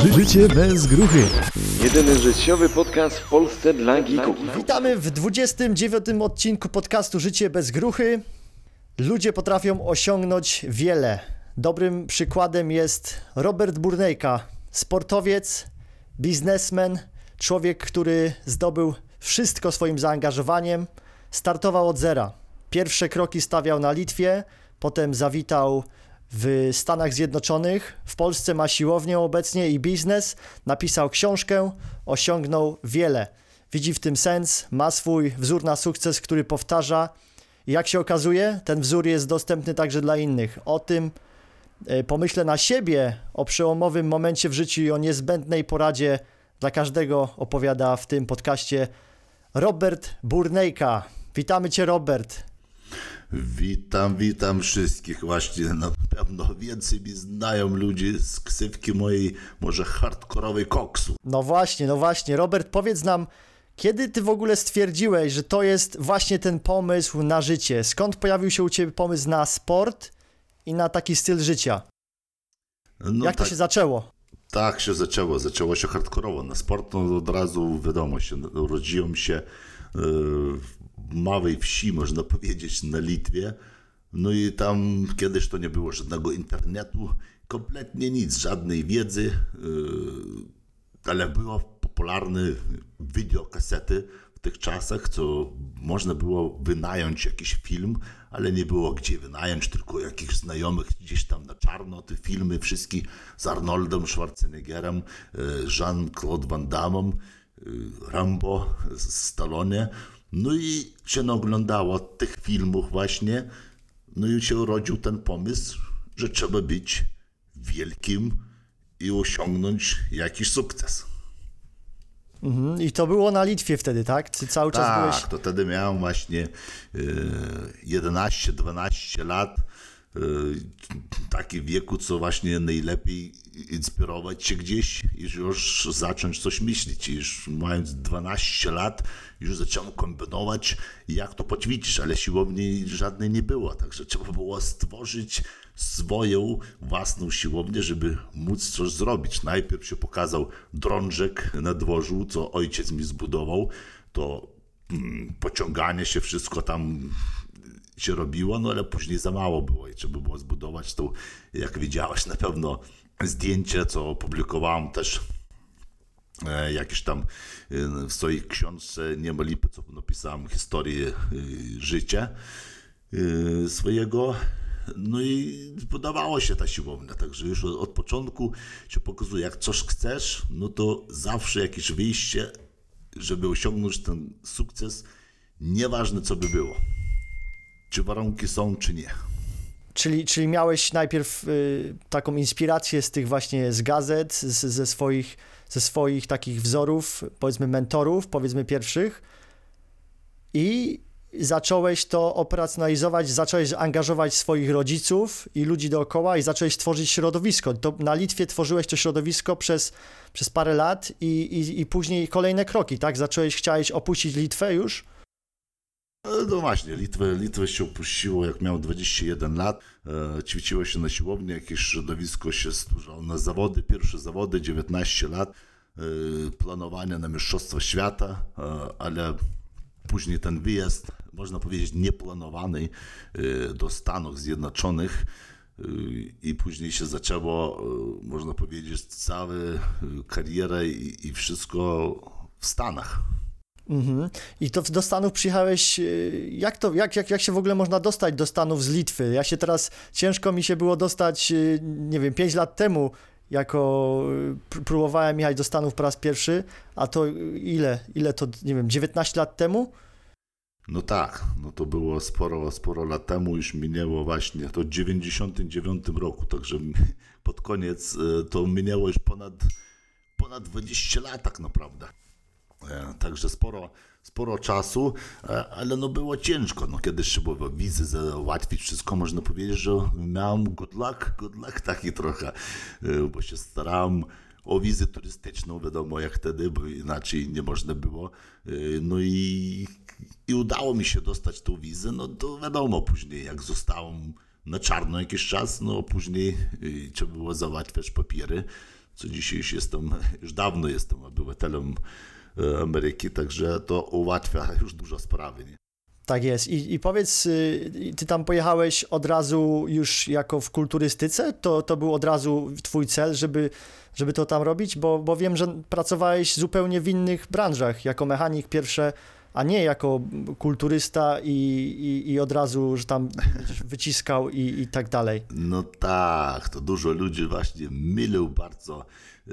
Ży życie bez gruchy. Jedyny życiowy podcast w Polsce dla geeków. Witamy w 29 odcinku podcastu Życie bez gruchy. Ludzie potrafią osiągnąć wiele. Dobrym przykładem jest Robert Burnejka, sportowiec, biznesmen, człowiek, który zdobył wszystko swoim zaangażowaniem. Startował od zera. Pierwsze kroki stawiał na Litwie, potem zawitał w Stanach Zjednoczonych. W Polsce ma siłownię obecnie i biznes. Napisał książkę, osiągnął wiele. Widzi w tym sens, ma swój wzór na sukces, który powtarza. Jak się okazuje, ten wzór jest dostępny także dla innych. O tym e, pomyślę na siebie, o przełomowym momencie w życiu i o niezbędnej poradzie dla każdego opowiada w tym podcaście Robert Burnejka. Witamy Cię, Robert. Witam, witam wszystkich. Właśnie na pewno więcej mi znają ludzie z ksywki mojej, może hardkorowej koksu. No właśnie, no właśnie. Robert, powiedz nam, kiedy ty w ogóle stwierdziłeś, że to jest właśnie ten pomysł na życie? Skąd pojawił się u ciebie pomysł na sport i na taki styl życia? No Jak to tak, się zaczęło? tak się zaczęło. Zaczęło się hardkorowo. Na sport no, od razu wiadomo się. Urodziłem się w małej wsi, można powiedzieć, na Litwie. No i tam kiedyś to nie było żadnego internetu, kompletnie nic, żadnej wiedzy, e, ale było popularne wideokasety w tych czasach, co można było wynająć jakiś film, ale nie było gdzie wynająć, tylko jakichś znajomych gdzieś tam na czarno te filmy, wszystkie z Arnoldem Schwarzeneggerem, e, Jean-Claude Van Damme, e, Rambo, Stallone. No i się oglądało tych filmów właśnie, no i się urodził ten pomysł, że trzeba być wielkim i osiągnąć jakiś sukces. Mhm. I to było na Litwie wtedy, tak? Ty cały czas Tak, byłeś... to wtedy miałem właśnie e, 11-12 lat. E, taki wieku, co właśnie najlepiej inspirować się gdzieś i już zacząć coś myśleć. I już mając 12 lat, już zacząłem kombinować, jak to poćwiczyć, ale siłowni żadnej nie było, także trzeba było stworzyć swoją własną siłownię, żeby móc coś zrobić. Najpierw się pokazał drążek na dworzu, co ojciec mi zbudował, to mm, pociąganie się, wszystko tam się robiło, no ale później za mało było i trzeba było zbudować to, jak widziałeś na pewno zdjęcie, co opublikowałem też e, jakieś tam e, w swojej książce Nie ma lipy, co napisałem historię e, życia swojego. No i podobało się ta siłownia, także już od początku się pokazuje, jak coś chcesz, no to zawsze jakieś wyjście, żeby osiągnąć ten sukces, nieważne co by było. Czy warunki są, czy nie. Czyli, czyli miałeś najpierw y, taką inspirację z tych właśnie z gazet, z, ze, swoich, ze swoich takich wzorów, powiedzmy mentorów, powiedzmy pierwszych i zacząłeś to operacjonalizować, zacząłeś angażować swoich rodziców i ludzi dookoła i zacząłeś tworzyć środowisko. To na Litwie tworzyłeś to środowisko przez, przez parę lat i, i, i później kolejne kroki, tak? Zacząłeś, chciałeś opuścić Litwę już? No właśnie, Litwę, Litwę się opuściło, jak miał 21 lat. E, ćwiczyło się na siłowni, jakieś środowisko się stworzyło na zawody, pierwsze zawody, 19 lat. E, planowania na Mistrzostwa Świata, e, ale później ten wyjazd, można powiedzieć, nieplanowany e, do Stanów Zjednoczonych. E, I później się zaczęło, e, można powiedzieć, cała e, kariera i, i wszystko w Stanach. Mhm. I to do Stanów przyjechałeś, y, jak to, jak, jak, jak się w ogóle można dostać do Stanów z Litwy? Ja się teraz, ciężko mi się było dostać, y, nie wiem, 5 lat temu, jako y, pr- próbowałem jechać do Stanów po raz pierwszy, a to ile, ile to, nie wiem, 19 lat temu? No tak, no to było sporo, sporo lat temu, już minęło właśnie, to w 99 roku, także pod koniec to minęło już ponad, ponad 20 lat tak naprawdę. E, Także sporo, sporo czasu, e, ale no było ciężko, no kiedyś trzeba było wizy załatwić, wszystko można powiedzieć, że miałem good luck, good luck taki trochę, e, bo się starałem o wizę turystyczną, wiadomo jak wtedy, bo inaczej nie można było. No i, i udało mi się dostać tą wizę, no to wiadomo, później jak zostałem na czarno jakiś czas, no później trzeba było załatwiać papiery, co dzisiaj już jestem, już dawno jestem obywatelem Ameryki, także to ułatwia już dużo sprawy. Nie? Tak jest. I, I powiedz, y, ty tam pojechałeś od razu już jako w kulturystyce? To, to był od razu twój cel, żeby, żeby to tam robić? Bo, bo wiem, że pracowałeś zupełnie w innych branżach, jako mechanik pierwsze, a nie jako kulturysta i, i, i od razu, że tam wyciskał i, i tak dalej. No tak, to dużo ludzi właśnie mylą bardzo e,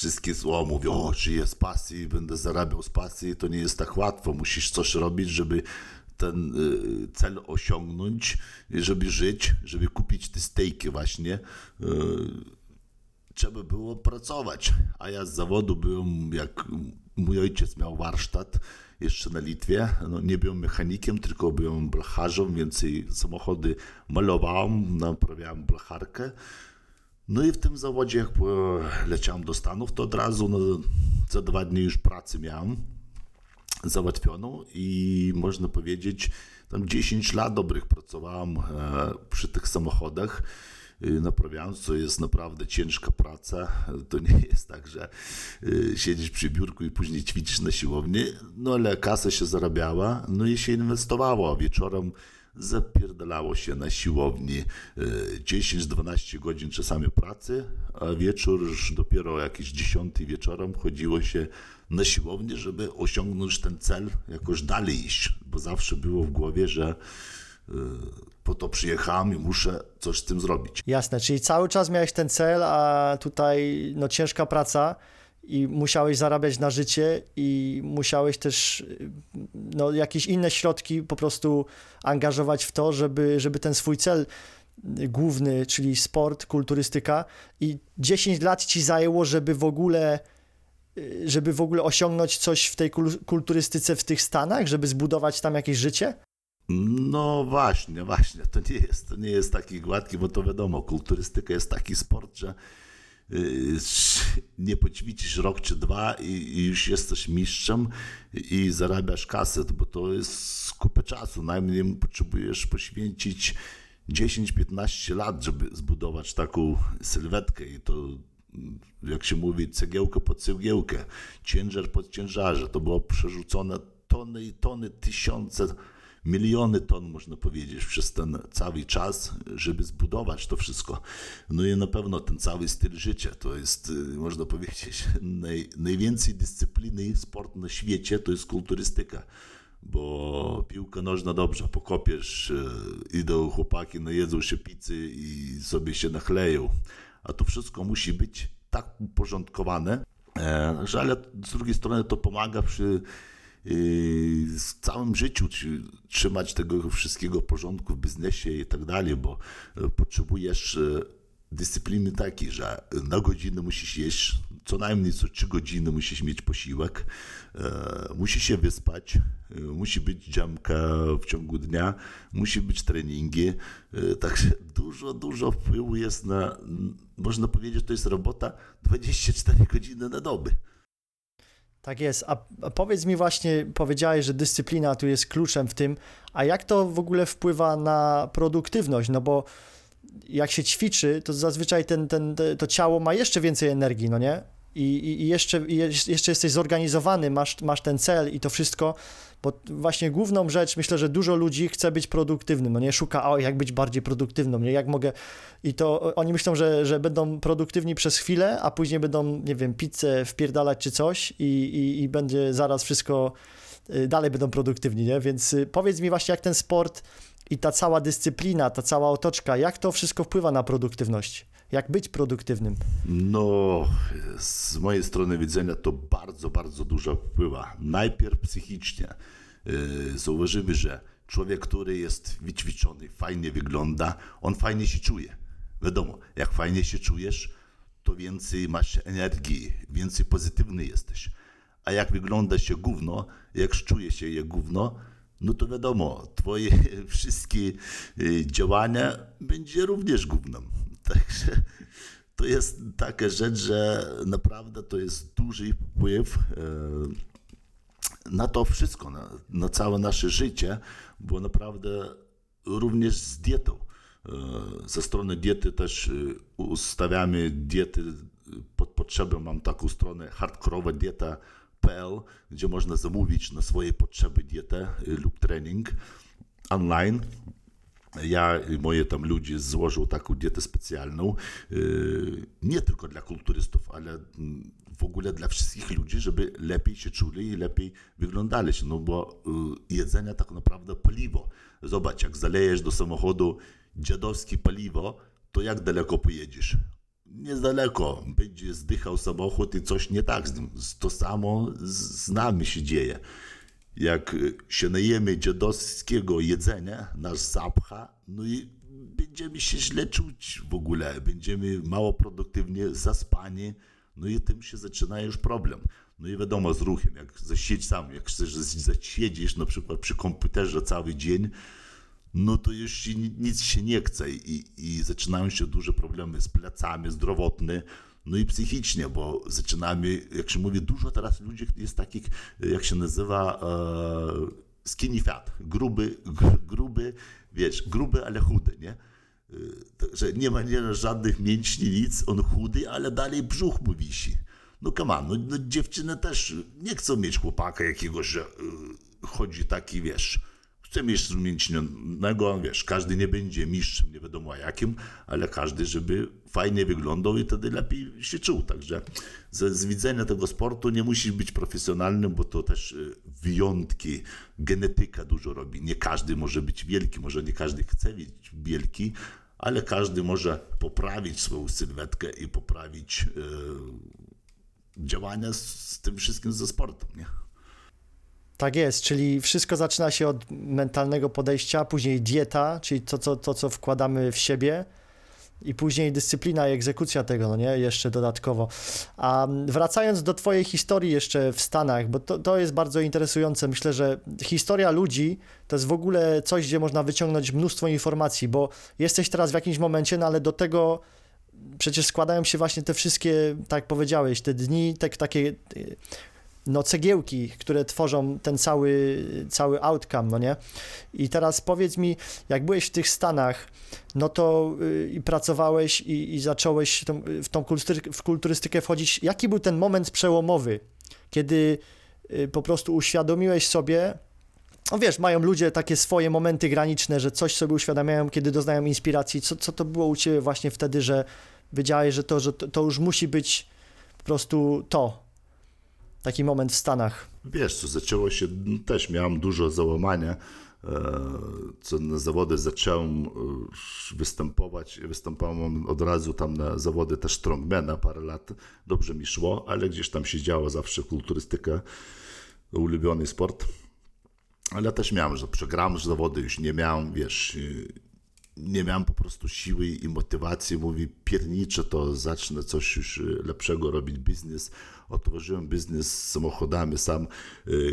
wszystkie słowa, mówią, o, żyję z pasji, będę zarabiał z pasji, to nie jest tak łatwo, musisz coś robić, żeby ten e, cel osiągnąć, żeby żyć, żeby kupić te stejki właśnie. E, trzeba było pracować, a ja z zawodu byłem, jak mój ojciec miał warsztat jeszcze na Litwie, no, nie byłem mechanikiem, tylko byłem blacharzem, więcej samochody malowałem, naprawiałem blacharkę. No i w tym zawodzie, jak e, leciałem do Stanów, to od razu no, za dwa dni już pracy miałem załatwioną i można powiedzieć, tam 10 lat dobrych pracowałem e, przy tych samochodach y, naprawiając, co jest naprawdę ciężka praca. To nie jest tak, że siedzisz przy biurku i później ćwiczysz na siłowni, no ale kasa się zarabiała, no i się inwestowało, wieczorem zapierdalało się na siłowni. Y, 10-12 godzin czasami pracy, a wieczór już dopiero jakiś 10 wieczorem chodziło się na siłownię, żeby osiągnąć ten cel, jakoś dalej iść, bo zawsze było w głowie, że y, po to przyjechałem i muszę coś z tym zrobić. Jasne, czyli cały czas miałeś ten cel, a tutaj no, ciężka praca i musiałeś zarabiać na życie i musiałeś też no, jakieś inne środki po prostu angażować w to, żeby, żeby ten swój cel główny, czyli sport, kulturystyka i 10 lat ci zajęło, żeby w ogóle żeby w ogóle osiągnąć coś w tej kul- kulturystyce w tych Stanach, żeby zbudować tam jakieś życie? No właśnie, właśnie, to nie jest, to nie jest taki gładki, bo to wiadomo, kulturystyka jest taki sport, że nie poćwiczysz rok czy dwa i, już jesteś mistrzem i zarabiasz kasę, bo to jest kupę czasu. Najmniej potrzebujesz poświęcić 10-15 lat, żeby zbudować taką sylwetkę i to jak się mówi, cegiełkę pod cegiełkę, ciężar pod ciężarze. To było przerzucone tony i tony, tysiące, miliony ton, można powiedzieć, przez ten cały czas, żeby zbudować to wszystko. No i na pewno ten cały styl życia to jest, można powiedzieć, naj, najwięcej dyscypliny sport na świecie to jest kulturystyka. Bo piłka nożna dobrze, pokopiesz, idą chłopaki, najedzą się pizzy i sobie się nachleją a to wszystko musi być tak uporządkowane, że ale z drugiej strony to pomaga przy w całym życiu trzymać tego wszystkiego porządku w biznesie i tak dalej, bo potrzebujesz dyscypliny takiej, że na godzinę musisz jeść, co najmniej co 3 godziny musisz mieć posiłek, musi się wyspać, musi być dżemka w ciągu dnia, musi być treningi, także dużo, dużo wpływu jest na, można powiedzieć, to jest robota 24 godziny na dobę. Tak jest. A, powiedz mi właśnie, powiedziałeś, że dyscyplina tu jest kluczem w tym, a jak to w ogóle wpływa na produktywność? No bo jak się ćwiczy, to zazwyczaj ten, ten, to ciało ma jeszcze więcej energii, no nie? I, i jeszcze, i jeszcze jesteś zorganizowany, masz, masz ten cel i to wszystko, bo właśnie główną rzecz, myślę, że dużo ludzi chce być produktywnym, no nie? Szuka, o, jak być bardziej produktywną, nie? Jak mogę... I to oni myślą, że, że będą produktywni przez chwilę, a później będą, nie wiem, pizzę wpierdalać czy coś i, i, i będzie zaraz wszystko... Dalej będą produktywni, nie? Więc powiedz mi właśnie, jak ten sport i ta cała dyscyplina, ta cała otoczka, jak to wszystko wpływa na produktywność? Jak być produktywnym? No, z mojej strony widzenia to bardzo, bardzo dużo wpływa. Najpierw psychicznie. Zauważymy, że człowiek, który jest wyćwiczony, fajnie wygląda, on fajnie się czuje. Wiadomo, jak fajnie się czujesz, to więcej masz energii, więcej pozytywny jesteś. A jak wygląda się gówno, jak czuje się jak gówno, no to wiadomo, twoje wszystkie działania będzie również gównem. Także to jest taka rzecz, że naprawdę to jest duży wpływ na to wszystko, na, na całe nasze życie, bo naprawdę również z dietą. Ze strony diety też ustawiamy diety potrzeby mam taką stronę hardkorowadieta.pl, gdzie można zamówić na swoje potrzeby dietę lub trening online. Ja moje tam ludzie złożył taką dietę specjalną, yy, nie tylko dla kulturystów, ale mm, w ogóle dla wszystkich ludzi, żeby lepiej się czuli i lepiej wyglądali się, no bo yy, jedzenie tak naprawdę paliwo. Zobacz, jak zalejesz do samochodu dziadowskie paliwo, to jak daleko pojedziesz? Niedaleko. Będzie zdychał samochód i coś nie tak z nim. To samo z nami się dzieje jak się najemy dziadowskiego jedzenia, nas zapcha, no i będziemy się źle czuć w ogóle, będziemy mało produktywnie zaspani, no i tym się zaczyna już problem. No i wiadomo, z ruchem, jak zasiedź sam, jak chcesz zasiedzieć na przykład przy komputerze cały dzień, no to już nic się nie chce i, i zaczynają się duże problemy z plecami, zdrowotne, no i psychicznie, bo zaczynamy, jak się mówi, dużo teraz ludzi jest takich, jak się nazywa, e, skinny fat, gruby, gruby, wiesz, gruby, ale chudy, nie? Że nie ma, nie żadnych mięśni, nic, on chudy, ale dalej brzuch mu wisi. No come on, no, no dziewczyny też nie chcą mieć chłopaka jakiegoś, że y, chodzi taki, wiesz, chce mieć zmiękczonego, wiesz, każdy nie będzie mistrzem, nie wiadomo jakim, ale każdy, żeby fajnie wyglądał i wtedy lepiej się czuł. Także z, widzenia tego sportu nie musisz być profesjonalnym, bo to też wyjątki, genetyka dużo robi. Nie każdy może być wielki, może nie każdy chce być wielki, ale każdy może poprawić swoją sylwetkę i poprawić e, działania z, z tym wszystkim ze sportem. Nie? Tak jest, czyli wszystko zaczyna się od mentalnego podejścia, później dieta, czyli to, co, to, co wkładamy w siebie, i później dyscyplina i egzekucja tego, no nie, jeszcze dodatkowo. A wracając do Twojej historii jeszcze w Stanach, bo to, to jest bardzo interesujące. Myślę, że historia ludzi to jest w ogóle coś, gdzie można wyciągnąć mnóstwo informacji, bo jesteś teraz w jakimś momencie, no ale do tego przecież składają się właśnie te wszystkie, tak powiedziałeś, te dni, te, takie no, cegiełki, które tworzą ten cały, cały outcome, no nie? I teraz powiedz mi, jak byłeś w tych Stanach, no to yy, i pracowałeś i, i zacząłeś tą, w tą kulturystykę, w kulturystykę wchodzić, jaki był ten moment przełomowy, kiedy yy, po prostu uświadomiłeś sobie, no wiesz, mają ludzie takie swoje momenty graniczne, że coś sobie uświadamiają, kiedy doznają inspiracji. Co, co to było u ciebie właśnie wtedy, że wiedziałeś, że to, że to, to już musi być po prostu to, taki moment w Stanach? Wiesz, co zaczęło się, też miałem dużo załamania, co na zawody zacząłem występować. Występowałem od razu tam na zawody też strongmana parę lat. Dobrze mi szło, ale gdzieś tam się działo zawsze kulturystyka, ulubiony sport. Ale też miałem, że przegram że zawody, już nie miałem, wiesz, nie miałem po prostu siły i motywacji. Mówi, piernicze to zacznę coś już lepszego robić, biznes. Otworzyłem biznes z samochodami sam,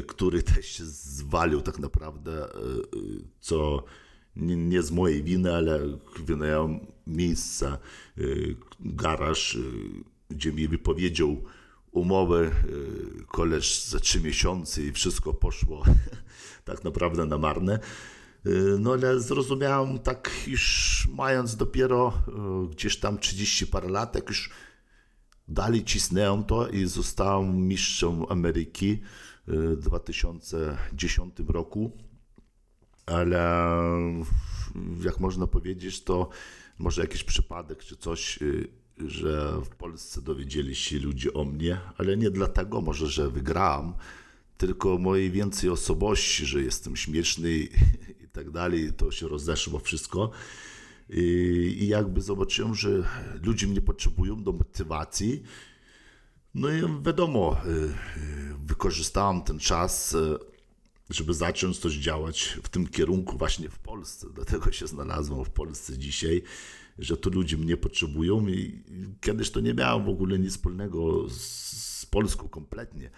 który też się zwalił tak naprawdę, co nie, nie z mojej winy, ale wynająłem miejsce, garaż, gdzie mi wypowiedział umowę koleż za trzy miesiące i wszystko poszło tak naprawdę na marne. No ale zrozumiałem tak, już mając dopiero gdzieś tam 30 parę lat, jak już dalej cisnąłem to i zostałem mistrzem Ameryki w 2010 roku. Ale jak można powiedzieć, to może jakiś przypadek czy coś, że w Polsce dowiedzieli się ludzie o mnie, ale nie dlatego może, że wygrałem, tylko mojej więcej osobowości, że jestem śmieszny i tak dalej, to się rozeszło wszystko. I, jakby zobaczyłem, że ludzie mnie potrzebują do motywacji. No i wiadomo, wykorzystałem ten czas, żeby zacząć coś działać w tym kierunku właśnie w Polsce. Dlatego się znalazłem w Polsce dzisiaj, że tu ludzie mnie potrzebują i kiedyś to nie miałem w ogóle nic wspólnego z Polską kompletnie.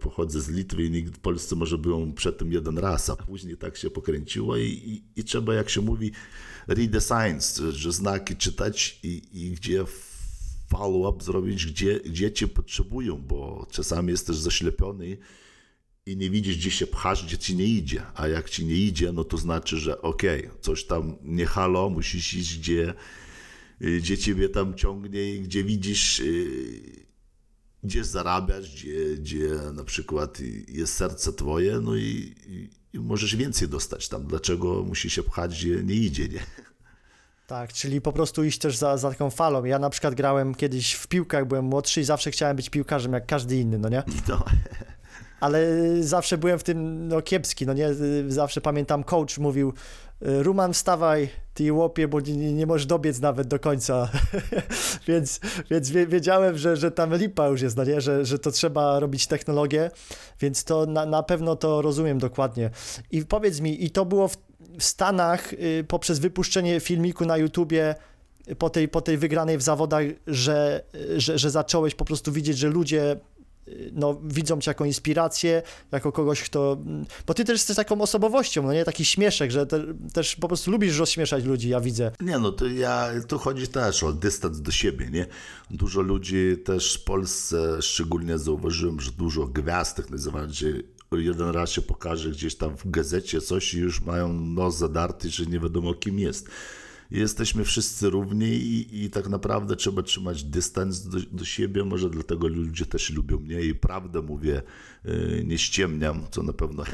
Pochodzę z Litwy i nikt w Polsce może byłem przed tym jeden raz, a później tak się pokręciło i, i, i trzeba, jak się mówi, read the science, że znaki czytać i, i gdzie follow-up zrobić, gdzie, gdzie cię potrzebują, bo czasami jesteś zaślepiony i nie widzisz, gdzie się pchasz, gdzie ci nie idzie. A jak ci nie idzie, no to znaczy, że okej, okay, coś tam nie halo, musisz iść, gdzie, gdzie ciebie tam ciągnie i gdzie widzisz gdzieś zarabiasz, gdzie, gdzie na przykład jest serce twoje, no i, i, i możesz więcej dostać tam. Dlaczego musi się pchać, gdzie nie idzie, nie? Tak, czyli po prostu iść też za, za taką falą. Ja na przykład grałem kiedyś w piłkę, jak byłem młodszy i zawsze chciałem być piłkarzem jak każdy inny, no nie? No, Ale zawsze byłem w tym no, kiepski, no nie? Zawsze pamiętam, coach mówił Ruman wstawaj, ty łopie, bo nie, nie możesz dobiec nawet do końca. więc więc wie, wiedziałem, że, że tam lipa już jest, no nie? Że, że to trzeba robić technologię, więc to na, na pewno to rozumiem dokładnie. I powiedz mi, i to było w, w Stanach y, poprzez wypuszczenie filmiku na YouTubie po tej, po tej wygranej w zawodach, że, że, że zacząłeś po prostu widzieć, że ludzie y, no, widzą cię jako inspirację, jako kogoś, kto... Bo ty też jesteś taką osobowością, no nie? Taki śmieszek, że te, też po prostu lubisz rozśmieszać ludzi, ja widzę. Nie, no to ja, tu chodzi też o dystans do siebie, nie? Dużo ludzi też w Polsce, szczególnie zauważyłem, że dużo gwiazd tak nazywanych, że jeden raz się pokaże gdzieś tam w gazecie coś i już mają nos zadarty, że nie wiadomo kim jest. Jesteśmy wszyscy równi i, i tak naprawdę trzeba trzymać dystans do, do siebie, może dlatego ludzie też lubią mnie i prawdę mówię, yy, nie ściemniam, co na pewno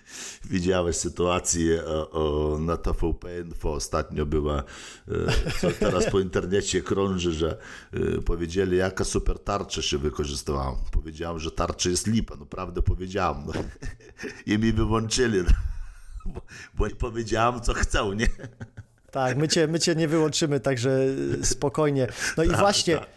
widziałeś sytuację o, o, na TVP Info ostatnio była, yy, co teraz po internecie krąży, że yy, powiedzieli jaka super tarcza się wykorzystywała. Powiedziałem, że tarcza jest lipa, no prawdę powiedziałem. No. I mi wyłączyli, no. bo, bo powiedziałem co chcą, nie? Tak, my cię, my cię nie wyłączymy, także spokojnie. No i Tak, właśnie, tak.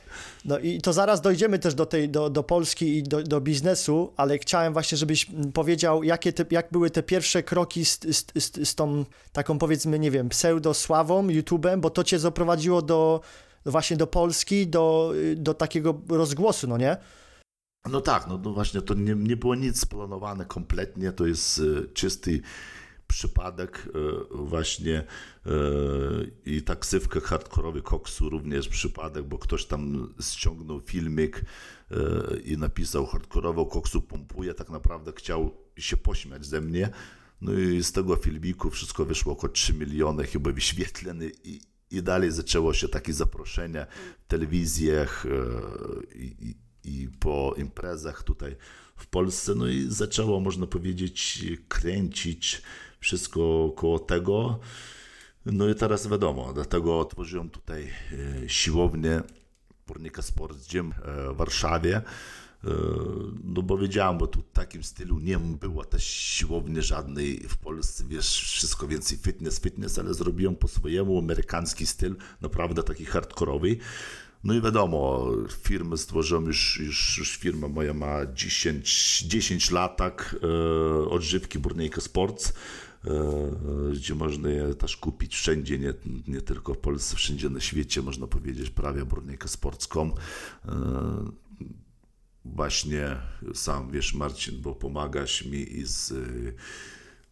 no i to zaraz dojdziemy też do tej, do, do Polski i do, do biznesu, ale chciałem właśnie, żebyś powiedział, jakie te, jak były te pierwsze kroki z, z, z, z tą taką powiedzmy, nie wiem, pseudosławą, YouTube'em, bo to cię zaprowadziło do właśnie do Polski, do, do takiego rozgłosu, no nie? No tak, no, no właśnie to nie, nie było nic splanowane kompletnie, to jest e, czysty przypadek e, właśnie e, i taksywkę hardkorowy koksu również przypadek, bo ktoś tam ściągnął filmik e, i napisał hardkorowo koksu pompuje, tak naprawdę chciał się pośmiać ze mnie. No i z tego filmiku wszystko wyszło około 3 miliony chyba wyświetleń i, i dalej zaczęło się takie zaproszenia w telewizjach i i po imprezach tutaj w Polsce, no i zaczęło, można powiedzieć, kręcić wszystko koło tego. No i teraz wiadomo, dlatego otworzyłem tutaj e, siłownię Pornika Sports Gym e, w Warszawie. E, No bo wiedziałem, bo tu w takim stylu nie było też siłowni żadnej w Polsce, wiesz, wszystko więcej fitness, fitness, ale zrobiłem po swojemu amerykański styl, naprawdę taki hardkorowy. No i wiadomo, firmę stworzyłem już, już, już firma moja ma 10, 10 lat, tak, e, odżywki Burnejka Sports, e, gdzie można je też kupić wszędzie, nie, nie tylko w Polsce, wszędzie na świecie, można powiedzieć, prawie burnejkasports.com. E, właśnie sam, wiesz, Marcin, bo pomagasz mi i z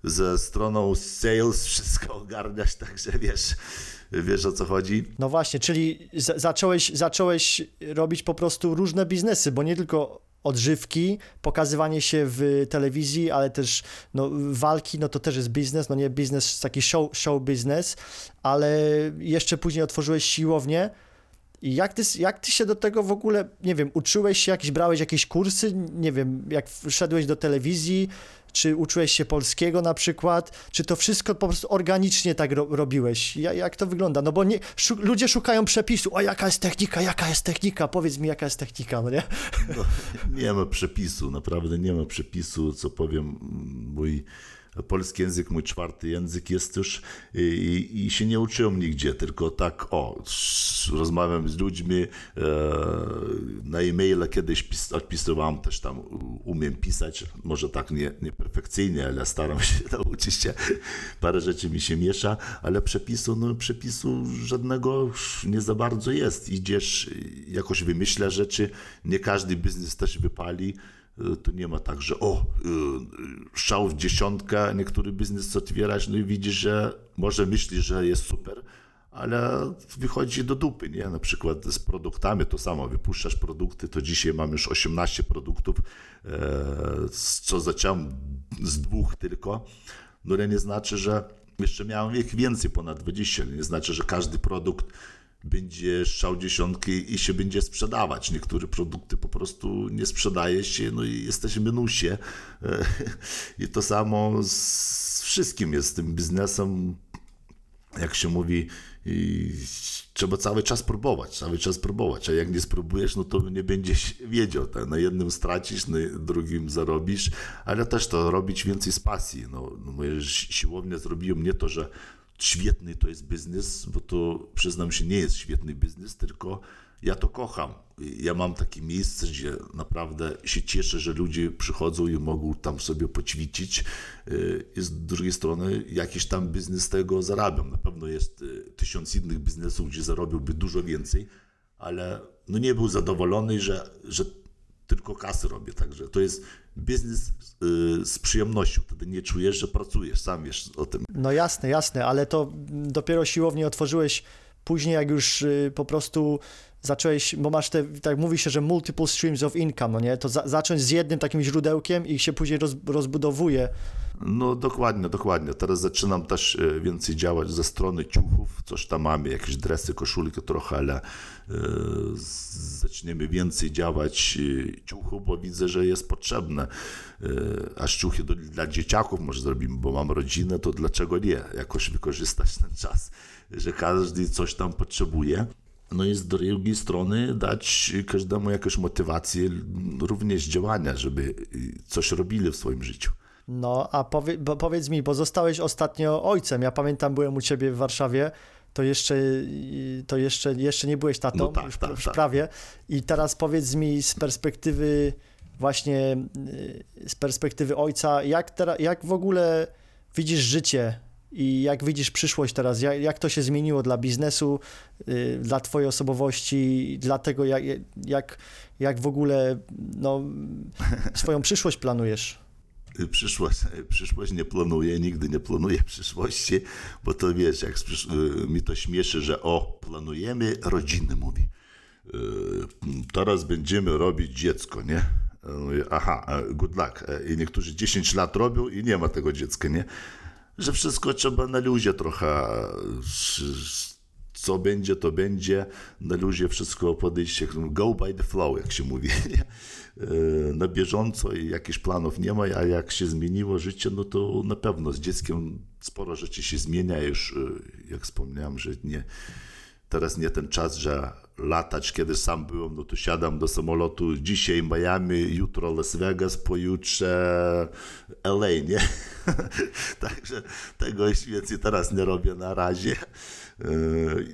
ze stroną sales wszystko ogarniasz, także wiesz, wiesz o co chodzi. No właśnie, czyli za- zacząłeś, zacząłeś robić po prostu różne biznesy, bo nie tylko odżywki, pokazywanie się w telewizji, ale też no, walki, no to też jest biznes, no nie biznes, taki show, show biznes, ale jeszcze później otworzyłeś siłownię. I jak ty, jak ty się do tego w ogóle, nie wiem, uczyłeś się jakieś, brałeś jakieś kursy, nie wiem, jak wszedłeś do telewizji, czy uczyłeś się polskiego na przykład, czy to wszystko po prostu organicznie tak ro, robiłeś? Ja, jak to wygląda? No bo nie, szu, ludzie szukają przepisu, a jaka jest technika, jaka jest technika, powiedz mi jaka jest technika, no nie? No, nie ma przepisu, naprawdę nie ma przepisu, co powiem, mój polski język, mój czwarty język jest już i, i, i się nie uczyłem nigdzie, tylko tak, o, rozmawiam z ludźmi, e, na e-maila kiedyś pis, odpisywałem, też tam umiem pisać, może tak nie, nie perfekcyjnie, ale staram się nauczyć się, parę rzeczy mi się miesza, ale przepisu, no przepisu żadnego nie za bardzo jest, idziesz, jakoś wymyślasz rzeczy, nie każdy biznes też wypali, Y, to nie ma tak, że o, y, y, szał w dziesiątkę, niektóry biznes otwierasz, no i widzisz, że może myślisz, że jest super, ale wychodzi do dupy, nie? Na przykład z produktami to samo, wypuszczasz produkty, to dzisiaj mam już 18 produktów, e, co zacząłem z dwóch tylko, no ale nie znaczy, że jeszcze miałem ich więcej, ponad 20, ale nie znaczy, że każdy produkt będzie strzał dziesiątki i się będzie sprzedawać. Niektóre produkty po prostu nie sprzedaje się, no i jesteś minusie. E, I to samo z wszystkim jest z tym biznesem, jak się mówi, trzeba cały czas próbować, cały czas próbować, a jak nie spróbujesz, no to nie będziesz wiedział, tak? na jednym stracisz, na drugim zarobisz, ale też to robić więcej z pasji. No, no moja siłownia zrobiła mnie to, że świetny to jest biznes, bo to przyznam się nie jest świetny biznes, tylko ja to kocham. Ja mam takie miejsce, gdzie naprawdę się cieszę, że ludzie przychodzą i mogą tam sobie poćwiczyć. I z drugiej strony jakiś tam biznes tego zarabiam. Na pewno jest tysiąc innych biznesów, gdzie zarobiłby dużo więcej, ale no nie był zadowolony, że, że tylko kasy robię. Także to jest biznes z przyjemnością. Wtedy nie czujesz, że pracujesz, sam wiesz o tym. No jasne, jasne, ale to dopiero siłownie otworzyłeś później, jak już po prostu zacząłeś, bo masz te, tak mówi się, że multiple streams of income, no nie? To za, zacząć z jednym takim źródełkiem i się później roz, rozbudowuje. No dokładnie, dokładnie. Teraz zaczynam też więcej działać ze strony ciuchów, coś tam mamy, jakieś dresy, koszulki trochę, ale zaczniemy więcej działać ciuchów, bo widzę, że jest potrzebne. A ciuchy do, dla dzieciaków może zrobimy, bo mam rodzinę, to dlaczego nie? Jakoś wykorzystać ten czas, że każdy coś tam potrzebuje. No i z drugiej strony dać każdemu jakąś motywację również działania, żeby coś robili w swoim życiu. No, a powie, powiedz mi, bo zostałeś ostatnio ojcem. Ja pamiętam, byłem u ciebie w Warszawie. To jeszcze, to jeszcze, jeszcze nie byłeś tatą, no tak, już, tak, już tak. prawie. I teraz powiedz mi z perspektywy właśnie z perspektywy ojca, jak, teraz, jak w ogóle widzisz życie i jak widzisz przyszłość teraz? Jak, jak to się zmieniło dla biznesu, yy, dla twojej osobowości, dla tego, jak, jak, jak w ogóle no, swoją przyszłość planujesz? Przyszłość, przyszłość nie planuję, nigdy nie planuję przyszłości, bo to wiesz, jak mi to śmieszy, że o, planujemy, rodziny mówi. Teraz będziemy robić dziecko, nie? Aha, good luck. I niektórzy 10 lat robią i nie ma tego dziecka, nie? że wszystko trzeba na luzie trochę, co będzie, to będzie, na luzie wszystko podejść, go by the flow, jak się mówi, na bieżąco i jakichś planów nie ma, a jak się zmieniło życie, no to na pewno z dzieckiem sporo rzeczy się zmienia, już jak wspomniałem, że nie, teraz nie ten czas, że latać, kiedy sam byłem, no to siadam do samolotu, dzisiaj Miami, jutro Las Vegas, pojutrze LA, nie? Także tego więcej teraz nie robię na razie.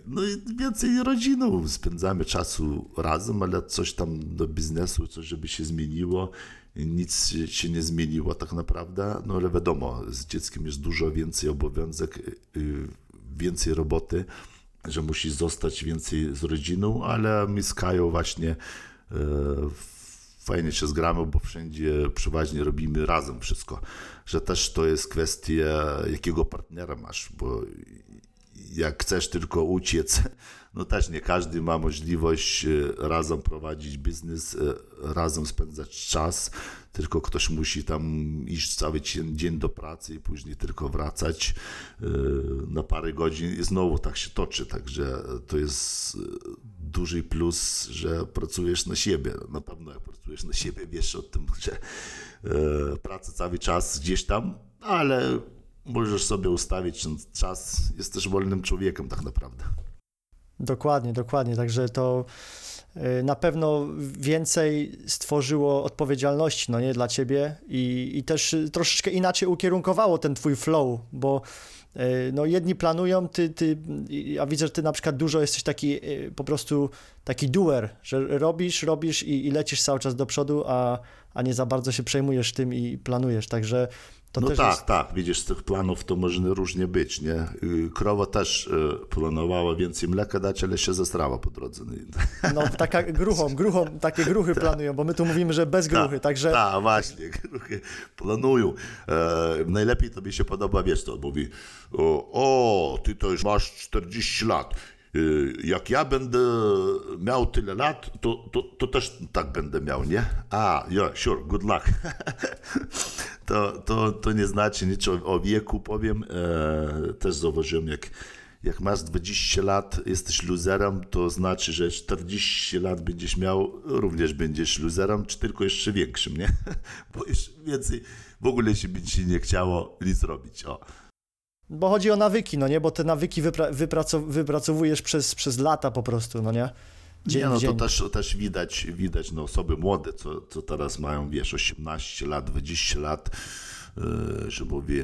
No i więcej rodziną spędzamy czasu razem, ale coś tam do biznesu, coś żeby się zmieniło. Nic się nie zmieniło tak naprawdę, no ale wiadomo, z dzieckiem jest dużo więcej obowiązek, więcej roboty że musi zostać więcej z rodziną, ale my z Kają właśnie e, fajnie się zgramy, bo wszędzie przeważnie robimy razem wszystko. Że też to jest kwestia, jakiego partnera masz, bo jak chcesz tylko uciec, no też nie każdy ma możliwość razem prowadzić biznes, razem spędzać czas, tylko ktoś musi tam iść cały dzień do pracy i później tylko wracać na parę godzin i znowu tak się toczy, także to jest duży plus, że pracujesz na siebie. Na pewno jak pracujesz na siebie, wiesz o tym, że praca cały czas gdzieś tam, ale możesz sobie ustawić ten czas, jesteś wolnym człowiekiem tak naprawdę. Dokładnie, dokładnie. Także to na pewno więcej stworzyło odpowiedzialności no nie, dla ciebie i, i też troszeczkę inaczej ukierunkowało ten twój flow, bo no jedni planują, ty, ty, ja widzę, że ty na przykład dużo jesteś taki po prostu taki doer, że robisz, robisz i, i lecisz cały czas do przodu, a, a nie za bardzo się przejmujesz tym i planujesz, także to no tak, jest... tak, widzisz, z tych planów to może różnie być, nie? Krowa też planowała więcej mleka dać, ale się zestrała po drodze. No taka gruchą, gruchą, takie gruchy planują, bo my tu mówimy, że bez gruchy, tak, także... Tak, właśnie, gruchy planują. E, najlepiej tobie się podoba, wiesz to, mówi, o, ty to już masz 40 lat, jak ja będę miał tyle lat, to, to, to też tak będę miał, nie? A, yeah, sure, good luck. to, to, to nie znaczy nic o, wieku, powiem. E, też zauważyłem, jak jak masz 20 lat, jesteś luzerem, to znaczy, że 40 lat będziesz miał, również będziesz luzerem, czy tylko jeszcze większym, nie? Bo już więcej w ogóle się ci nie chciało nic robić. O. Bo chodzi o nawyki, no nie? Bo te nawyki wypra- wypracow- wypracowujesz przez, przez lata po prostu, no nie? Dzień nie, no dzień. to też, też widać, widać no, osoby młode, co, co teraz mają, wiesz, 18 lat, 20 lat, yy, że mówi,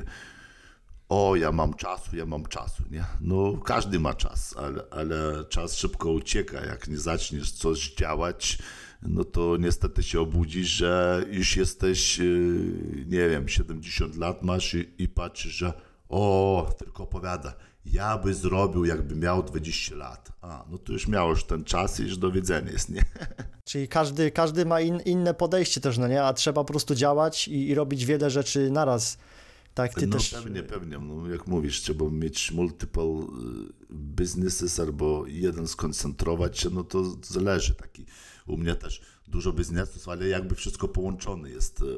o, ja mam czasu, ja mam czasu, nie? No, każdy ma czas, ale, ale czas szybko ucieka. Jak nie zaczniesz coś działać, no to niestety się obudzisz, że już jesteś, yy, nie wiem, 70 lat masz i, i patrzysz, że o, tylko opowiada, ja by zrobił, jakby miał 20 lat. A, no to już miałeś ten czas i już do widzenia jest, nie? Czyli każdy, każdy ma in, inne podejście też, no nie? A trzeba po prostu działać i, i robić wiele rzeczy naraz. Tak, ty no też... pewnie, pewnie. No, jak mówisz, trzeba mieć multiple y, businesses albo jeden skoncentrować się, no to zależy. Taki u mnie też dużo biznesów, ale jakby wszystko połączone jest y,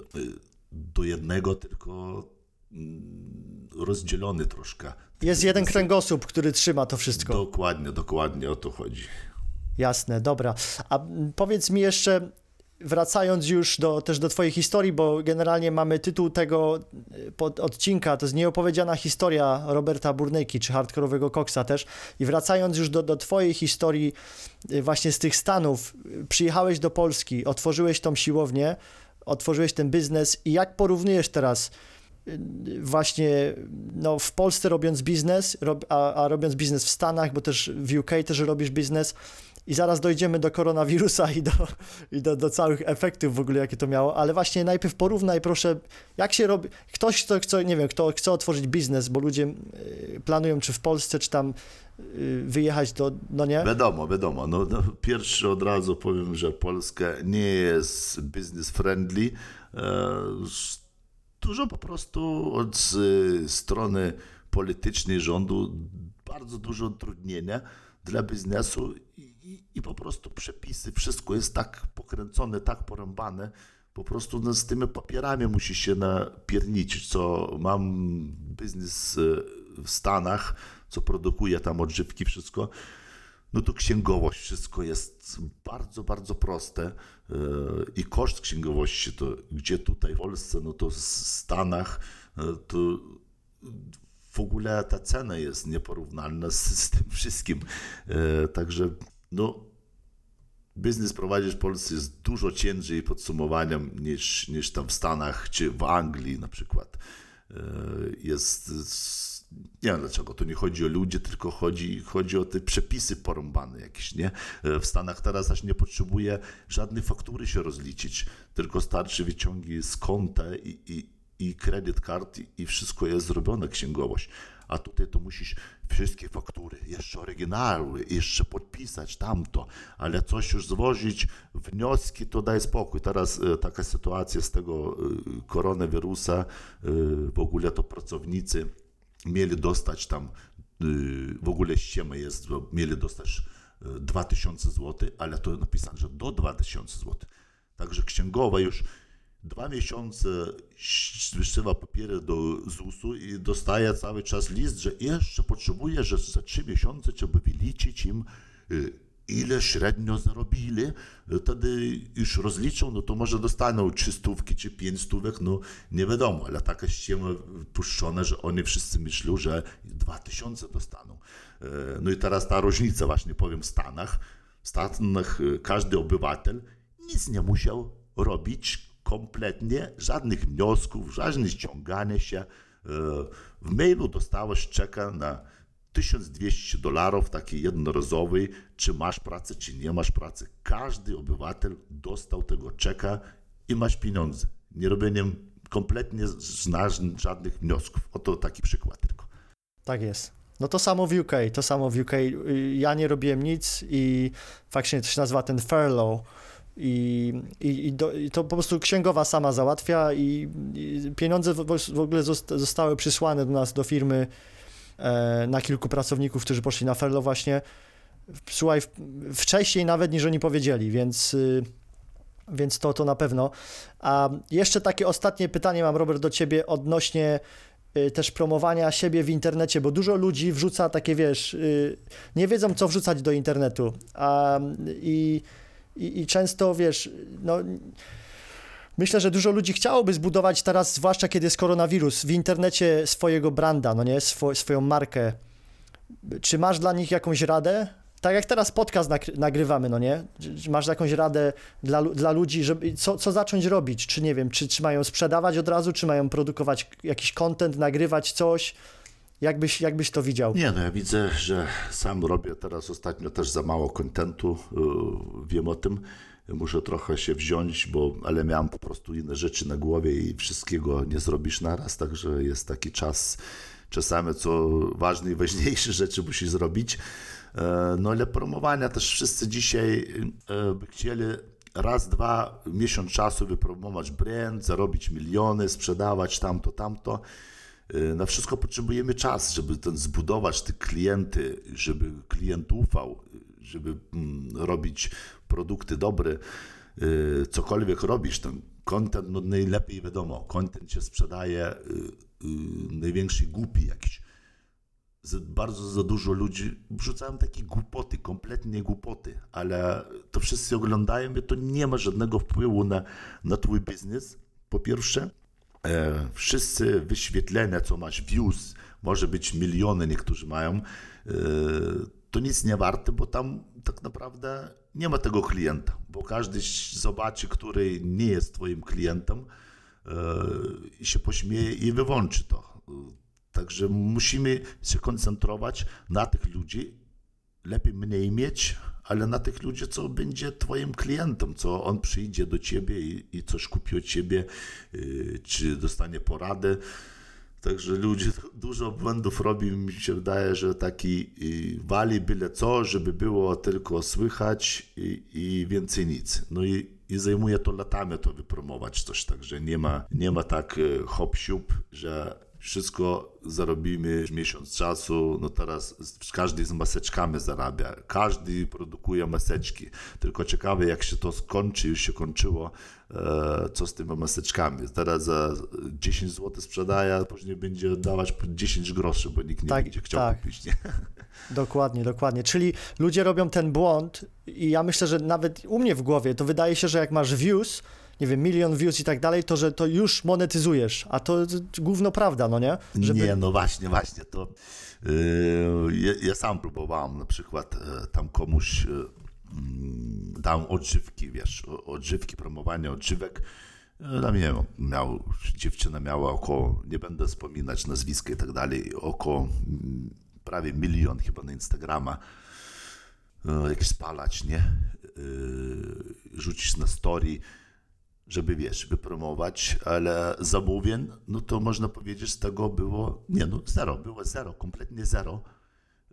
do jednego, tylko rozdzielony troszkę. Jest jeden kręgosłup, który trzyma to wszystko. Dokładnie, dokładnie o to chodzi. Jasne, dobra. A mm, powiedz mi jeszcze, wracając już do, też do twojej historii, bo generalnie mamy tytuł tego y, pod, odcinka, to jest nieopowiedziana historia Roberta Burnejki, czy hardkorowego koksa też. I wracając już do, do twojej historii y, właśnie z tych Stanów, y, przyjechałeś do Polski, otworzyłeś tą siłownię, otworzyłeś ten biznes i jak porównujesz teraz właśnie no, w Polsce robiąc biznes, rob, a, a robiąc biznes w Stanach, bo też w UK też robisz biznes i zaraz dojdziemy do koronawirusa i do, i do, do całych efektów w ogóle, jakie to miało, ale właśnie najpierw porównaj proszę, jak się robi, ktoś, kto chce, nie wiem, kto chce otworzyć biznes, bo ludzie y, planują czy w Polsce, czy tam y, wyjechać do, no nie? Wiadomo, wiadomo. No, no, pierwszy od razu powiem, że Polska nie jest business friendly. E, Dużo po prostu od e, strony politycznej rządu bardzo dużo utrudnienia dla biznesu i, i, i po prostu przepisy, wszystko jest tak pokręcone, tak porąbane. Po prostu no, z tymi papierami musi się napierniczyć, co mam biznes e, w Stanach, co produkuje tam odżywki, wszystko no to księgowość, wszystko jest bardzo, bardzo proste yy, i koszt księgowości, to gdzie tutaj w Polsce, no to w Stanach, yy, to w ogóle ta cena jest nieporównalna z, z tym wszystkim. Yy, Także no, biznes prowadzić w Polsce jest dużo ciężej podsumowaniem niż, niż tam w Stanach czy w Anglii na przykład. Jest nie wiem dlaczego, to nie chodzi o ludzi, tylko chodzi, chodzi o te przepisy porąbane jakieś, nie? W Stanach teraz aż nie potrzebuje żadnej faktury się rozliczyć, tylko starczy wyciągi z konta i, i, i kredyt kart i, wszystko jest zrobione, księgowość. A tutaj to musisz wszystkie faktury, jeszcze oryginały, jeszcze podpisać tamto, ale coś już złożyć, wnioski, to daj spokój. Teraz e, taka sytuacja z tego e, koronawirusa, e, w ogóle to pracownicy mieli dostać tam, y, w ogóle ściema jest, mieli dostać y, 2000 zł, ale to napisane, że do 2000 zł. Także księgowa już dwa miesiące wysyła papiery do ZUS-u i dostaje cały czas list, że jeszcze potrzebuje, że za trzy miesiące trzeba wyliczyć im y, ile średnio zarobili, wtedy już rozliczą, no to może dostaną trzy stówki czy pięć stówek, no nie wiadomo, ale taka ściema puszczona, że oni wszyscy myślą, że dwa tysiące dostaną. E, No i teraz ta różnica właśnie powiem w Stanach. W Stanach e, każdy obywatel nic nie musiał robić kompletnie, żadnych wniosków, żadnych ściągania się. E, W mailu dostałeś czeka na 1200 dolarów, taki jednorazowy, czy masz pracę, czy nie masz pracy. Każdy obywatel dostał tego czeka i masz pieniądze. Nie robieniem kompletnie ża- żadnych wniosków. Oto taki przykład tylko. Tak jest. No to samo w UK, to samo w UK. Ja nie robiłem nic i faktycznie to się nazywa ten furlough. I, i, i, do, I to po prostu księgowa sama załatwia i, pieniądze w, w ogóle zosta- zostały przysłane do nas, do firmy na kilku pracowników, którzy poszli na furlough właśnie. Słuchaj, wcześniej nawet niż oni powiedzieli, więc, y, więc to, to na pewno. A jeszcze takie ostatnie pytanie mam, Robert, do ciebie odnośnie y, też promowania siebie w internecie, bo dużo ludzi wrzuca takie, wiesz, y, nie wiedzą, co wrzucać do internetu. A, i, i, I często, wiesz, no. Myślę, że dużo ludzi chciałoby zbudować teraz, zwłaszcza kiedy jest koronawirus, w internecie swojego branda, no nie, Swo, swoją markę. Czy masz dla nich jakąś radę? Tak jak teraz podcast nagry- nagrywamy, no nie? Masz jakąś radę dla, dla ludzi, żeby co, co zacząć robić? Czy nie wiem, czy, czy mają sprzedawać od razu, czy mają produkować jakiś content, nagrywać coś? Jakbyś, jakbyś to widział? Nie, no ja widzę, że sam robię teraz ostatnio też za mało kontentu, yy, wiem o tym. Muszę trochę się wziąć, bo ale miałem po prostu inne rzeczy na głowie i wszystkiego nie zrobisz naraz, także jest taki czas czasami, co ważne i ważniejsze rzeczy musisz zrobić. E, No ale promowania też wszyscy dzisiaj e, by chcieli raz, dwa miesiąc czasu wypromować brand, zarobić miliony, sprzedawać tamto, tamto. Y, Na wszystko potrzebujemy czas, żeby ten zbudować te klienty, żeby klient ufał, żeby mm, robić produkty dobre. Y, Cokolwiek robisz, ten content, no najlepiej wiadomo, content się sprzedaje y, y, największy głupi jakiś. Bardzo za dużo ludzi wrzucają takie głupoty, kompletnie głupoty, ale to wszyscy oglądają i to nie ma żadnego wpływu na, na twój biznes, po pierwsze. E, wszyscy wyświetlenia, co masz, views, może być miliony, niektórzy mają, e, to nic nie warte, bo tam tak naprawdę nie ma tego klienta, bo każdy zobaczy, który nie jest twoim klientem e, i się pośmieje i wyłączy to. Także musimy się koncentrować na tych ludzi, lepiej mniej mieć, ale na tych ludzi, co będzie twoim klientem, co on przyjdzie do ciebie i, coś kupi od ciebie, yy, czy dostanie poradę. Także ludzie dużo błędów robią. Mi się wydaje, że taki yy, wali byle co, żeby było tylko słychać i, i więcej nic. No i, i zajmuje to latami to wypromować coś, także nie ma, nie ma tak yy, hop że wszystko zarobimy w miesiąc czasu. No teraz każdy z maseczkami zarabia, każdy produkuje maseczki. Tylko ciekawe, jak się to skończy, już się kończyło, e, co z tymi maseczkami. Teraz za 10 zł sprzedaje, a później będzie dawać po 10 groszy, bo nikt nie Tak, będzie chciał tak. kupić. Nie? Dokładnie, dokładnie. Czyli ludzie robią ten błąd i ja myślę, że nawet u mnie w głowie to wydaje się, że jak masz views, nie wiem, milion views i tak dalej, to że to już monetyzujesz, a to główno prawda, no nie? Żeby... Nie, no właśnie, właśnie to. Yy, ja, sam próbowałem na przykład e, tam komuś mm, dałem odżywki, wiesz, odżywki, promowanie odżywek. E, Tam nie wiem, miał, dziewczyna miała około, nie będę wspominać nazwiska i tak dalej, około mm, prawie milion chyba na Instagrama e, jak spalać, nie? Yy, Rzucić na story, żeby wiesz, wypromować, ale zamówień, no to można powiedzieć, z tego było, nie no, zero, było zero, kompletnie zero.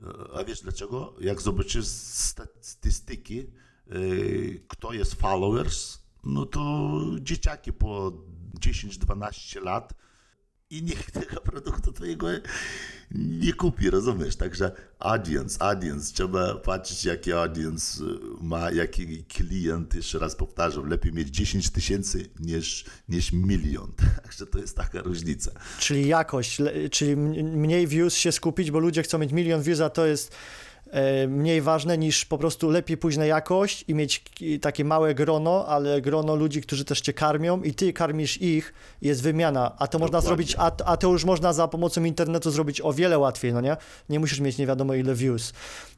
E, A wiesz dlaczego? Jak zobaczysz statystyki, e, kto jest followers, no to dzieciaki po 10-12 lat i nikt tego produktu twojego nie kupi, rozumiesz? Także audience, audience, trzeba patrzeć jaki audience y, ma, jaki klient, jeszcze raz powtarzam, lepiej mieć 10 tysięcy niż, niż milion, także to jest taka różnica. Czyli jakość, czyli mniej views się skupić, bo ludzie chcą mieć milion views, a to jest mniej ważne niż po prostu lepiej pójść na jakość i mieć takie małe grono, ale grono ludzi, którzy też cię karmią i ty karmisz ich, jest wymiana, a to można Dokładnie. zrobić, a, a to już można za pomocą internetu zrobić o wiele łatwiej, no nie? Nie musisz mieć nie wiadomo ile views.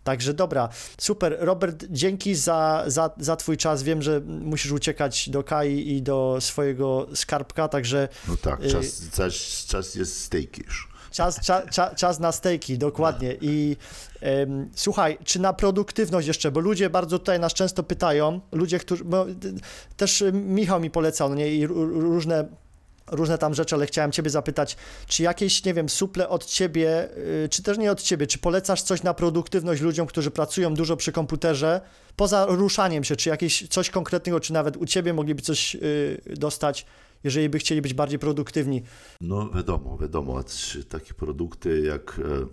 Także dobra, super. Robert, dzięki za, za, za twój czas. Wiem, że musisz uciekać do Kai i do swojego skarbka, także No tak, Y- czas, czas, czas jest steak już. Czas, cza, cza, czas na stejki, dokładnie. I em, słuchaj, czy na produktywność jeszcze, bo ludzie bardzo tutaj nas często pytają, ludzie, którzy, bo, też Michał mi polecał, nie, i ró- różne różne tam rzeczy, ale chciałem ciebie zapytać, czy jakieś, nie wiem, suple od ciebie, y, czy też nie od ciebie, czy polecasz coś na produktywność ludziom, którzy pracują dużo przy komputerze, poza ruszaniem się, czy jakieś coś konkretnego, czy nawet u ciebie mogliby coś y, dostać, jeżeli by chcieli być bardziej produktywni? No wiadomo, wiadomo, takie produkty jak e,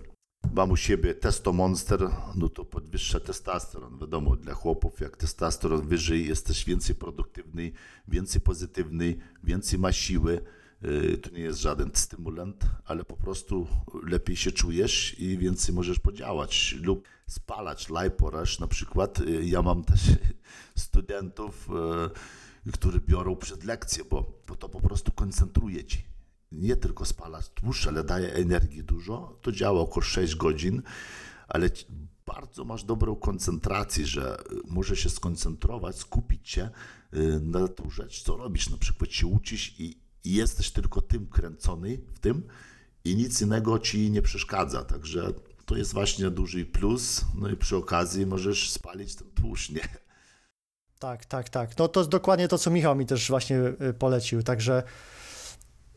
mam u siebie Testo Monster, no to podwyższa testosteron. Wiadomo, dla chłopów jak testosteron wyżej, jesteś więcej produktywny, więcej pozytywny, więcej ma siły, Y, To nie jest żaden stymulant, ale po prostu lepiej się czujesz i więcej możesz podziałać lub spalać lajporaż na przykład. Y, Ja mam też studentów, y, którzy biorą przed lekcję, bo, bo to po prostu koncentruje ci. Nie tylko spala tłuszcz, ale daje energii dużo. To działa około 6 godzin, ale bardzo masz dobrą koncentrację, że y, możesz się skoncentrować, skupić się y, na tą rzecz, co robisz. Na przykład się uczysz i, i jesteś tylko tym kręcony w tym i nic innego ci nie przeszkadza. Także to jest właśnie duży plus. No i przy okazji możesz spalić ten tłuszcz, nie? Tak, tak, tak. No to jest dokładnie to, co Michał mi też właśnie y, polecił, także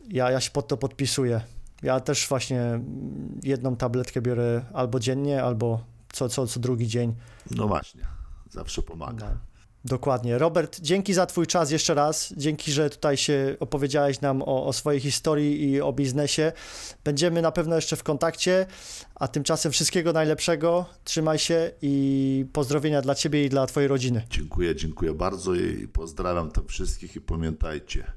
ja, ja się pod to podpisuję. Ja też właśnie mm, jedną tabletkę biorę albo dziennie, albo co, co, co drugi dzień. No właśnie, zawsze pomaga. No. Dokładnie. Robert, dzięki za Twój czas jeszcze raz. Dzięki, że tutaj się opowiedziałeś nam o, o swojej historii i o biznesie. Będziemy na pewno jeszcze w kontakcie, a tymczasem wszystkiego najlepszego. Trzymaj się i pozdrowienia dla Ciebie i dla Twojej rodziny. Dziękuję, dziękuję bardzo i pozdrawiam tam wszystkich i pamiętajcie,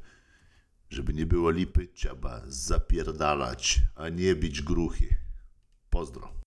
żeby nie było lipy, trzeba zapierdalać, a nie bić gruchy. Pozdro.